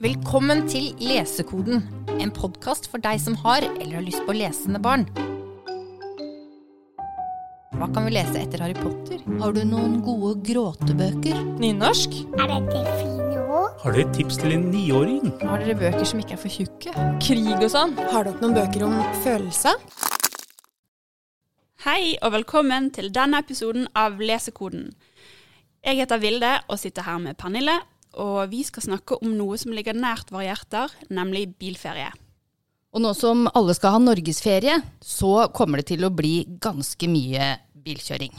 Velkommen til Lesekoden, en podkast for deg som har eller har lyst på lesende barn. Hva kan vi lese etter Harry Potter? Har du noen gode gråtebøker? Nynorsk? Er dette fine ord? Har dere et tips til en niåring? Har dere bøker som ikke er for tjukke? Krig og sånn? Har dere noen bøker om følelser? Hei og velkommen til denne episoden av Lesekoden. Jeg heter Vilde og sitter her med Pernille, og vi skal snakke om noe som ligger nært våre hjerter, nemlig bilferie. Og nå som alle skal ha norgesferie, så kommer det til å bli ganske mye bilkjøring.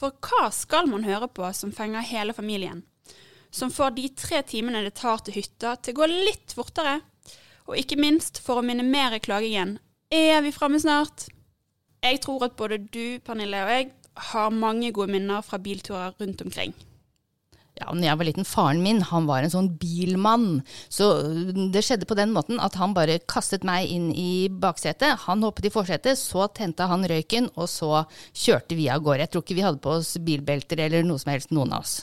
For hva skal man høre på som fenger hele familien? Som får de tre timene det tar til hytta til å gå litt fortere? Og ikke minst for å minimere klagingen. Er vi framme snart? Jeg tror at både du, Pernille og jeg har mange gode minner fra bilturer rundt omkring. Ja, når jeg var liten, Faren min han var en sånn bilmann. Så det skjedde på den måten at han bare kastet meg inn i baksetet. Han hoppet i forsetet, så tente han røyken, og så kjørte vi av gårde. Jeg tror ikke vi hadde på oss bilbelter eller noe som helst, noen av oss.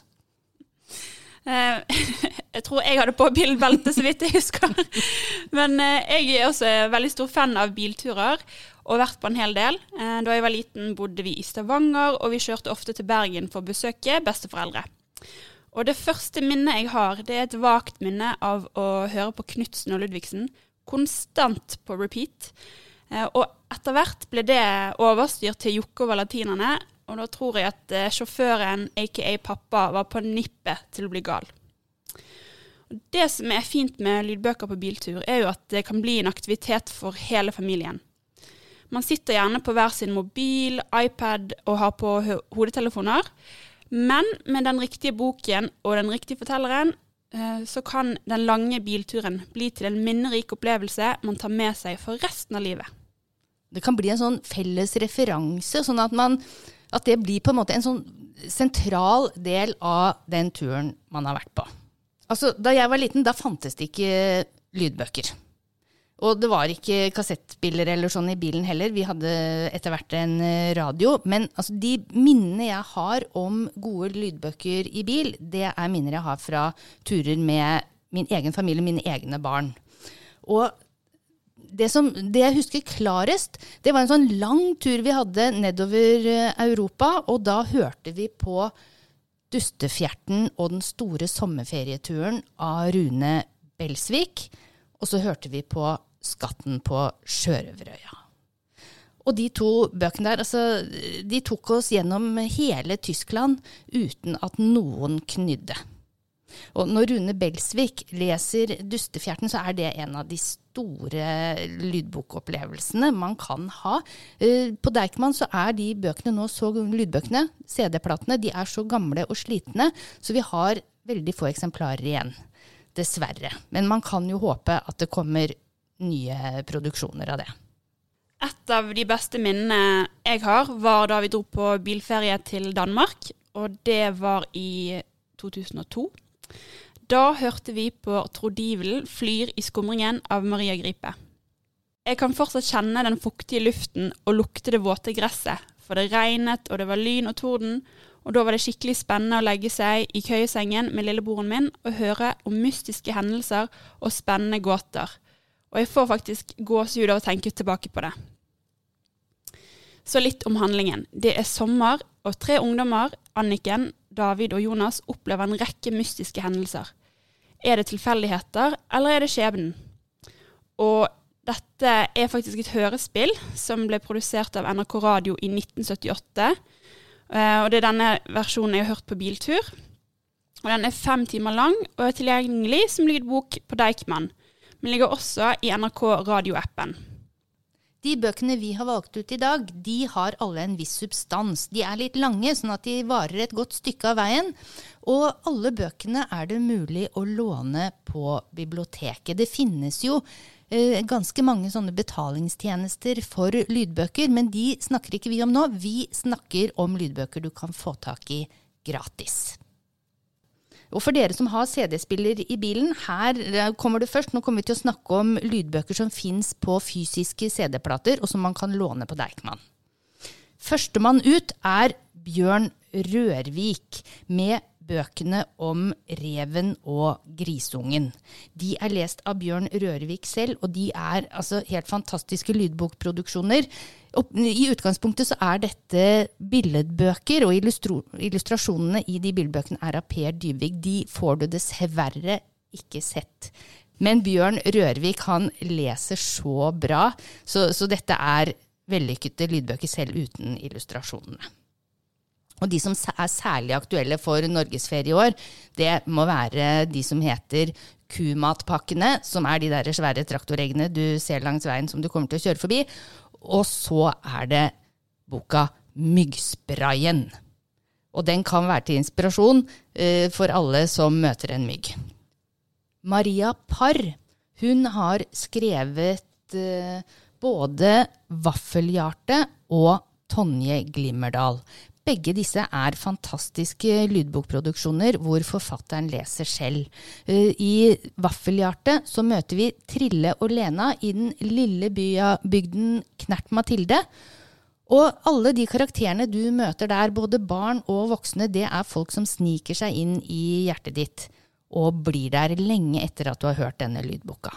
Eh, jeg tror jeg hadde på bilbelte, så vidt jeg husker. Men eh, jeg er også veldig stor fan av bilturer, og vært på en hel del. Eh, Da jeg var liten, bodde vi i Stavanger, og vi kjørte ofte til Bergen for å besøke besteforeldre. Og det første minnet jeg har, det er et vagt minne av å høre på Knutsen og Ludvigsen konstant på repeat. Eh, Og etter hvert ble det overstyrt til Jokke og Valentinerne, og da tror jeg at eh, sjåføren, aka pappa, var på nippet til å bli gal. Det som er fint med lydbøker på biltur, er jo at det kan bli en aktivitet for hele familien. Man sitter gjerne på hver sin mobil, iPad og har på hodetelefoner. Men med den riktige boken og den riktige fortelleren, eh, så kan den lange bilturen bli til en minnerik opplevelse man tar med seg for resten av livet. Det kan bli en sånn felles referanse, sånn at, man, at det blir på en måte en sånn sentral del av den turen man har vært på. Altså, da jeg var liten, da fantes det ikke lydbøker. Og det var ikke kassettspiller eller sånn i bilen heller. Vi hadde etter hvert en eh, radio. Men altså, de minnene jeg har om gode lydbøker i bil, det er minner jeg har fra turer med min egen familie, mine egne barn. Og det, som, det jeg husker klarest, det var en sånn lang tur vi hadde nedover eh, Europa, og da hørte vi på Dustefjerten og den store sommerferieturen av Rune Belsvik. Og så hørte vi på Skatten på Sjørøverøya. Og de to bøkene der, altså, de tok oss gjennom hele Tyskland uten at noen knydde. Og når Rune Belsvik leser Dustefjerten, så er det en av de store lydbokopplevelsene man kan ha. Eh, På Deichman så er de bøkene nå så lydbøkene, CD-platene, de er så gamle og slitne, så vi har veldig få eksemplarer igjen. Dessverre. Men man kan jo håpe at det kommer nye produksjoner av det. Et av de beste minnene jeg har, var da vi dro på bilferie til Danmark. Og det var i 2002. Da hørte vi på Trodivelen flyr i skumringen av Maria Gripe. Jeg kan fortsatt kjenne den fuktige luften og lukte det våte gresset, for det regnet og det var lyn og torden, og da var det skikkelig spennende å legge seg i køyesengen med lillebroren min og høre om mystiske hendelser og spennende gåter. Og jeg får faktisk gåsehud av å tenke tilbake på det. Så litt om handlingen. Det er sommer, og tre ungdommer, Anniken, David og Jonas, opplever en rekke mystiske hendelser. Er det tilfeldigheter, eller er det skjebnen? Og dette er faktisk et hørespill som ble produsert av NRK Radio i 1978. Eh, Og det er denne versjonen jeg har hørt på biltur. Og Den er fem timer lang og er tilgjengelig som lydbok på Deichman, men ligger også i NRK radioappen. De bøkene vi har valgt ut i dag, de har alle en viss substans. De er litt lange, sånn at de varer et godt stykke av veien. Og alle bøkene er det mulig å låne på biblioteket. Det finnes jo eh, ganske mange sånne betalingstjenester for lydbøker, men de snakker ikke vi om nå. Vi snakker om lydbøker du kan få tak i gratis. Og for dere som har CD-spiller i bilen, her eh, kommer det først. Nå kommer vi til å snakke om lydbøker som fins på fysiske CD-plater, og som man kan låne på Deichman. Førstemann ut er Bjørn Rørvik med bøkene om reven og grisungen. De er lest av Bjørn Rørevik selv, og de er altså helt fantastiske lydbokproduksjoner. I utgangspunktet så er dette billedbøker, og illustrasjonene i de billedbøkene er av Per Dybvig. De får du dessverre ikke sett. Men Bjørn Rørvik han leser så bra, så, så dette er vellykkede lydbøker selv uten illustrasjonene. Og de som er særlig aktuelle for norgesferie i år, det må være de som heter Kumatpakkene, som er de der svære traktoreggene du ser langs veien som du kommer til å kjøre forbi. Og så er det boka Myggsprayen. Og den kan være til inspirasjon eh, for alle som møter en mygg. Maria Parr, hun har skrevet eh, både Vaffelhjarte og Tonje Glimmerdal. Begge disse er fantastiske lydbokproduksjoner hvor forfatteren leser selv. Eh, I Vaffelhjertet så møter vi Trille og Lena i den lille bya, bygden Knert Mathilde. Og alle de karakterene du møter der, både barn og voksne, det er folk som sniker seg inn i hjertet ditt og blir der lenge etter at du har hørt denne lydboka.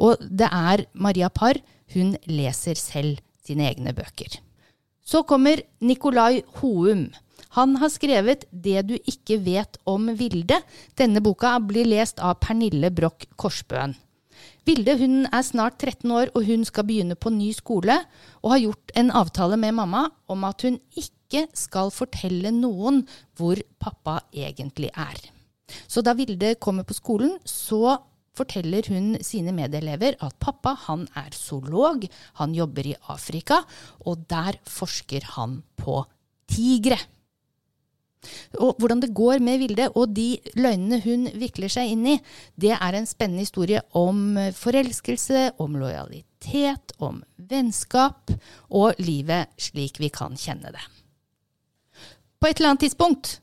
Og det er Maria Parr, hun leser selv sine egne bøker. Så kommer Nikolai Houm. Han har skrevet Det du ikke vet om Vilde. Denne boka blir lest av Pernille Broch Korsbøen. Vilde hun er snart 13 år, og hun skal begynne på ny skole, og har gjort en avtale med mamma om at hun ikke skal fortelle noen hvor pappa egentlig er. Så da Vilde kommer på skolen, så forteller hun sine medelever at pappa han er zoolog, han jobber i Afrika, og der forsker han på tigre. Og hvordan det går med Vilde, og de løgnene hun vikler seg inn i, det er en spennende historie om forelskelse, om lojalitet, om vennskap og livet slik vi kan kjenne det. På et eller annet tidspunkt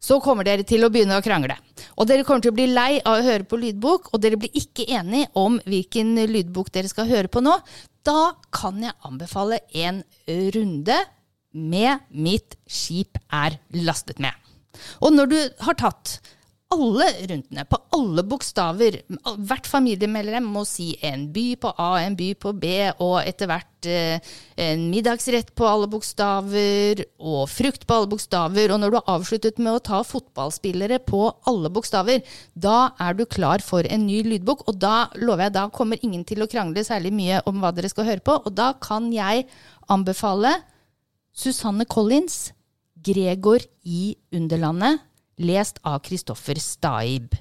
så kommer dere til å begynne å krangle. Og dere kommer til å bli lei av å høre på lydbok, og dere blir ikke enige om hvilken lydbok dere skal høre på nå. Da kan jeg anbefale en runde med Mitt skip er lastet med. Og når du har tatt alle rundene på alle bokstaver, hvert familiemedlem må si en by på A, en by på B, og etter hvert eh, en middagsrett på alle bokstaver, og frukt på alle bokstaver, og når du har avsluttet med å ta fotballspillere på alle bokstaver, da er du klar for en ny lydbok, og da lover jeg, da kommer ingen til å krangle særlig mye om hva dere skal høre på, og da kan jeg anbefale Susanne Collins, Gregor i Underlandet, lest av Kristoffer Staib.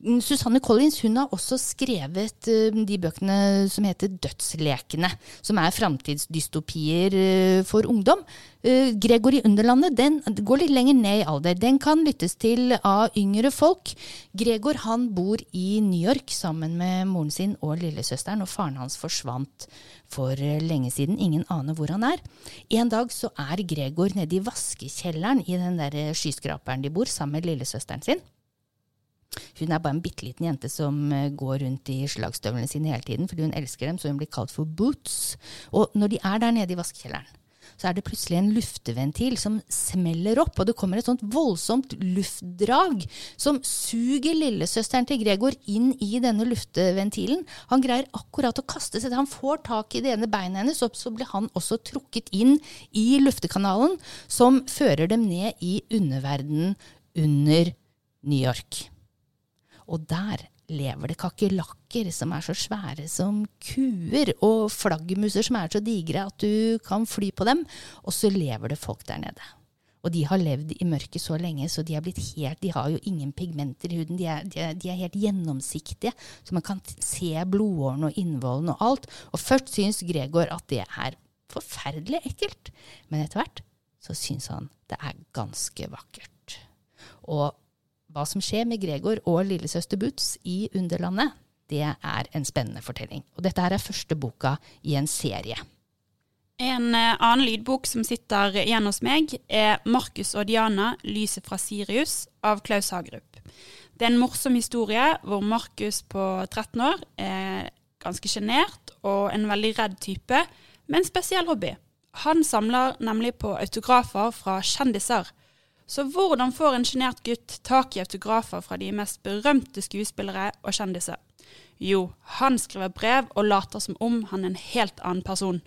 Mm, Susanne Collins hun har også skrevet eh, de bøkene som heter Dødslekene, som er framtidsdystopier eh, for ungdom. Eh, Gregor i Underlandet den går litt lenger ned i alder. Den kan lyttes til av yngre folk. Gregor han bor i New York sammen med moren sin og lillesøsteren, og faren hans forsvant for lenge siden. Ingen aner hvor han er. En dag så er Gregor nede i vaskekjelleren i den der skyskraperen de bor, sammen med lillesøsteren sin. Hun er bare en bitte liten jente som eh, går rundt i slagstøvlene sine hele tiden fordi hun elsker dem, så hun blir kalt for Boots. Og når de er der nede i vaskekjelleren, så er det plutselig en lufteventil som smeller opp, og det kommer et sånt voldsomt luftdrag som suger lillesøsteren til Gregor inn i denne lufteventilen. Han greier akkurat å kaste seg, han får tak i det ene beinet hennes, og så blir han også trukket inn i luftekanalen, som fører dem ned i underverdenen under New York. Og der lever det kakerlakker som er så svære som kuer, og flaggermuser som er så digre at du kan fly på dem. Og så lever det folk der nede. Og de har levd i mørket så lenge, så de, helt, de har jo ingen pigmenter i huden. De er, de, er, de er helt gjennomsiktige, så man kan se blodårene og innvollene og alt. Og først syns Gregor at det er forferdelig ekkelt, men etter hvert så syns han det er ganske vakkert. Og hva som skjer med Gregor og lillesøster Butz i Underlandet, det er en spennende fortelling. Og dette her er første boka i en serie. En eh, annen lydbok som sitter igjen hos meg, er 'Markus og Diana lyset fra Sirius' av Klaus Hagerup. Det er en morsom historie hvor Markus på 13 år er ganske sjenert og en veldig redd type, med en spesiell hobby. Han samler nemlig på autografer fra kjendiser. Så hvordan får en sjenert gutt tak i autografer fra de mest berømte skuespillere og kjendiser? Jo, han skriver brev og later som om han er en helt annen person.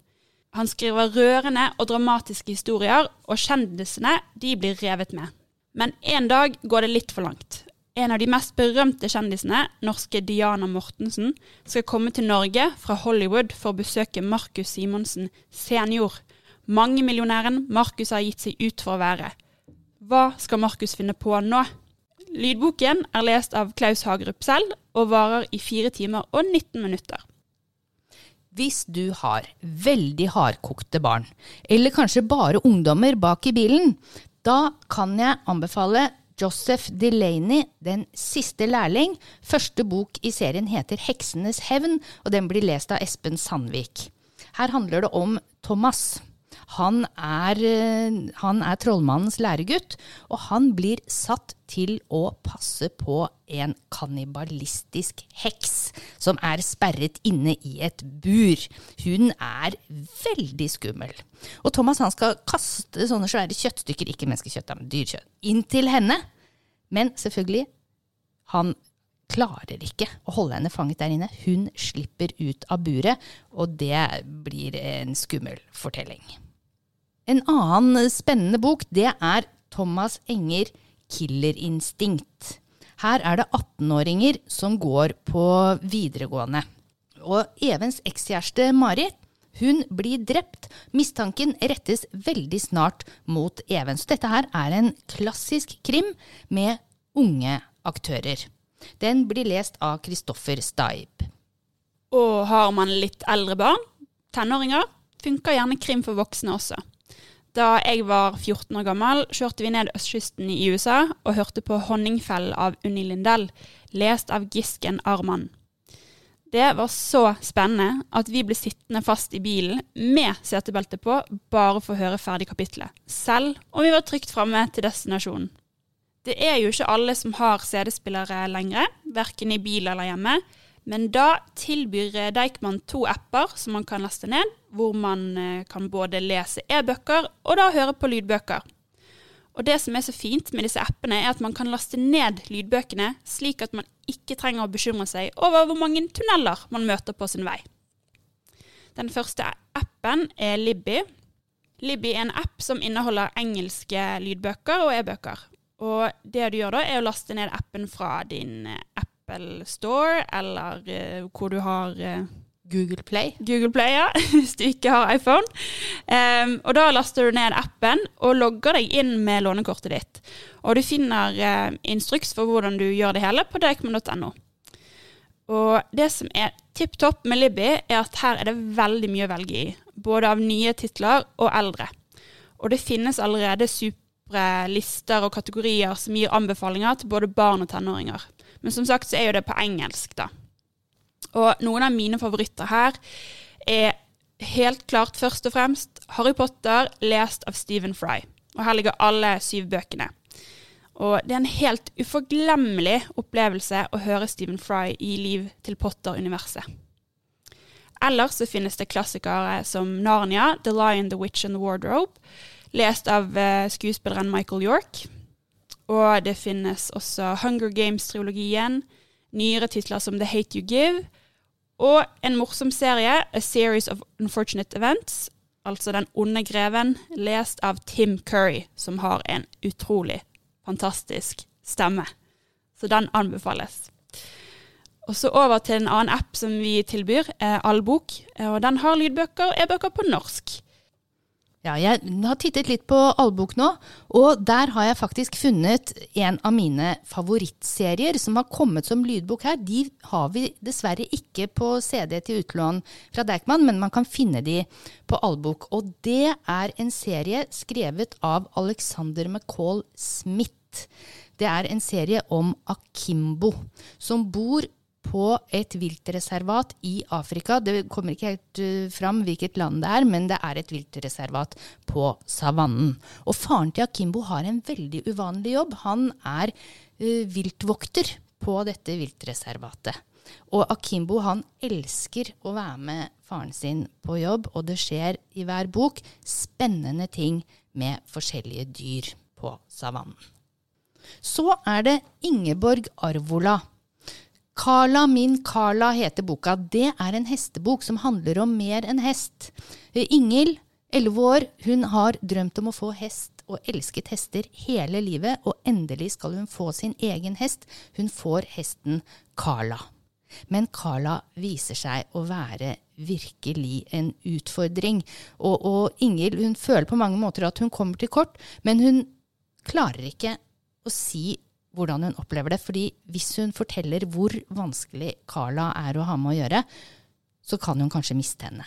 Han skriver rørende og dramatiske historier, og kjendisene de blir revet med. Men en dag går det litt for langt. En av de mest berømte kjendisene, norske Diana Mortensen, skal komme til Norge fra Hollywood for å besøke Markus Simonsen senior. Mangemillionæren Markus har gitt seg ut for å være. Hva skal Markus finne på nå? Lydboken er lest av Klaus Hagerup selv, og varer i fire timer og 19 minutter. Hvis du har veldig hardkokte barn, eller kanskje bare ungdommer bak i bilen, da kan jeg anbefale Joseph Delaney, Den siste lærling. Første bok i serien heter Heksenes hevn, og den blir lest av Espen Sandvik. Her handler det om Thomas. Han er, eh, han er trollmannens læregutt, og han blir satt til å passe på en kannibalistisk heks som er sperret inne i et bur. Hun er veldig skummel. Og Thomas han skal kaste sånne svære kjøttstykker, ikke menneskekjøtt, men dyrkjøtt, inn til henne. Men selvfølgelig, han klarer ikke å holde henne fanget der inne. Hun slipper ut av buret, og det blir en skummel fortelling. En annen spennende bok, det er Thomas Enger, 'Killerinstinkt'. Her er det 18-åringer som går på videregående. Og Evens ekskjæreste Marit hun blir drept. Mistanken rettes veldig snart mot Even. Så dette her er en klassisk krim med unge aktører. Den blir lest av Kristoffer Staib. Og har man litt eldre barn, tenåringer, funker gjerne krim for voksne også. Da jeg var 14 år gammel, kjørte vi ned østkysten i USA og hørte på 'Honningfell' av Unni Lindell, lest av Gisken Arman. Det var så spennende at vi ble sittende fast i bilen med setebelte på bare for å høre ferdig kapitlet, selv om vi var trygt framme til destinasjonen. Det er jo ikke alle som har CD-spillere lenger, verken i bil eller hjemme, men da tilbyr Deichman to apper som man kan laste ned, hvor man eh, kan både lese e-bøker og da høre på lydbøker. Og det som er så fint med disse appene, er at man kan laste ned lydbøkene, slik at man ikke trenger å bekymre seg over hvor mange tunneler man møter på sin vei. Den første appen er Libby. Libby er en app som inneholder engelske lydbøker og e-bøker. Og det du gjør da, er å laste ned appen fra din Apple Store, eller uh, hvor du har uh, Google Play. Google Play, ja, hvis du ikke har iPhone. Um, og Da laster du ned appen og logger deg inn med lånekortet ditt. Og du finner uh, instruks for hvordan du gjør det hele på dekman.no. Og det som er tipp topp med Libby, er at her er det veldig mye å velge i. Både av nye titler og eldre. Og det finnes allerede supre lister og kategorier som gir anbefalinger til både barn og tenåringer. Men som sagt så er jo det på engelsk, da. Og noen av mine favoritter her er helt klart først og fremst Harry Potter lest av Stephen Fry. Og her ligger alle syv bøkene. Og det er en helt uforglemmelig opplevelse å høre Stephen Fry i Liv til Potter-universet. Ellers så finnes det klassikere som Narnia, The Lion, The Witch and The Wardrobe, lest av eh, skuespilleren Michael York. Og det finnes også Hunger Games-triologien, nyere titler som The Hate You Give, og en morsom serie, A Series of Unfortunate Events, altså Den onde greven, lest av Tim Curry, som har en utrolig fantastisk stemme. Så den anbefales. Og så over til en annen app som vi tilbyr, eh, Allbok. Og den har lydbøker og e-bøker på norsk. Ja, jeg har tittet litt på allbok nå, og der har jeg faktisk funnet en av mine favorittserier som har kommet som lydbok her. De har vi dessverre ikke på CD til utlån fra Deichman, men man kan finne de på allbok. Og det er en serie skrevet av Alexander McCall Smith. Det er en serie om Akimbo, som bor på et viltreservat i Afrika. Det kommer ikke helt uh, fram hvilket land det er, men det er et viltreservat på savannen. Og faren til Akimbo har en veldig uvanlig jobb. Han er uh, viltvokter på dette viltreservatet. Og Akimbo han elsker å være med faren sin på jobb, og det skjer i hver bok spennende ting med forskjellige dyr på savannen. Så er det Ingeborg Arvola. Carla min Carla heter boka. Det er en hestebok som handler om mer enn hest. Ingel, elleve 11 år, hun har drømt om å få hest og elsket hester hele livet, og endelig skal hun få sin egen hest. Hun får hesten Carla. Men Carla viser seg å være virkelig en utfordring. Og, og Inghild hun føler på mange måter at hun kommer til kort, men hun klarer ikke å si hvordan hun opplever det. fordi hvis hun forteller hvor vanskelig Carla er å ha med å gjøre, så kan hun kanskje miste henne.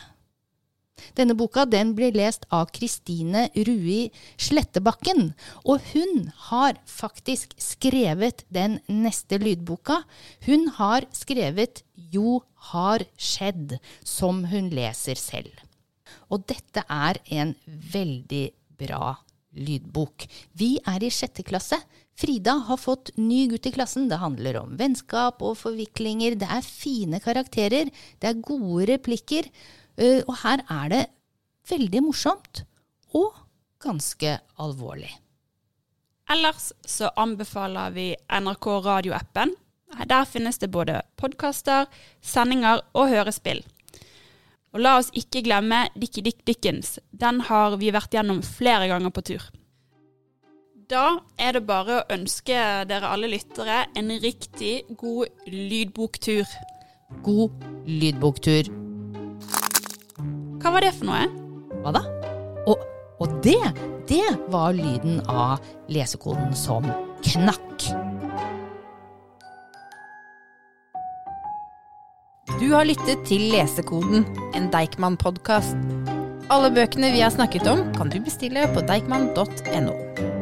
Denne boka den blir lest av Kristine Rui Slettebakken, og hun har faktisk skrevet den neste lydboka. Hun har skrevet Jo har skjedd, som hun leser selv. Og dette er en veldig bra lydbok. Vi er i sjette klasse. Frida har fått ny gutt i klassen. Det handler om vennskap og forviklinger. Det er fine karakterer. Det er gode replikker. Eh, Og her er det veldig morsomt og ganske alvorlig. Ellers så anbefaler vi NRK radioappen. Der finnes det både podkaster, sendinger og hørespill. Og la oss ikke glemme Dickie Dick Dickens. Den har vi vært gjennom flere ganger på tur. Da er det bare å ønske dere alle lyttere en riktig god lydboktur. God lydboktur. Hva var det for noe? Hva da? Og, og det, det var lyden av lesekoden som knakk. Du har lyttet til Lesekoden, en Deichman-podkast. Alle bøkene vi har snakket om, kan du bestille på deichman.no.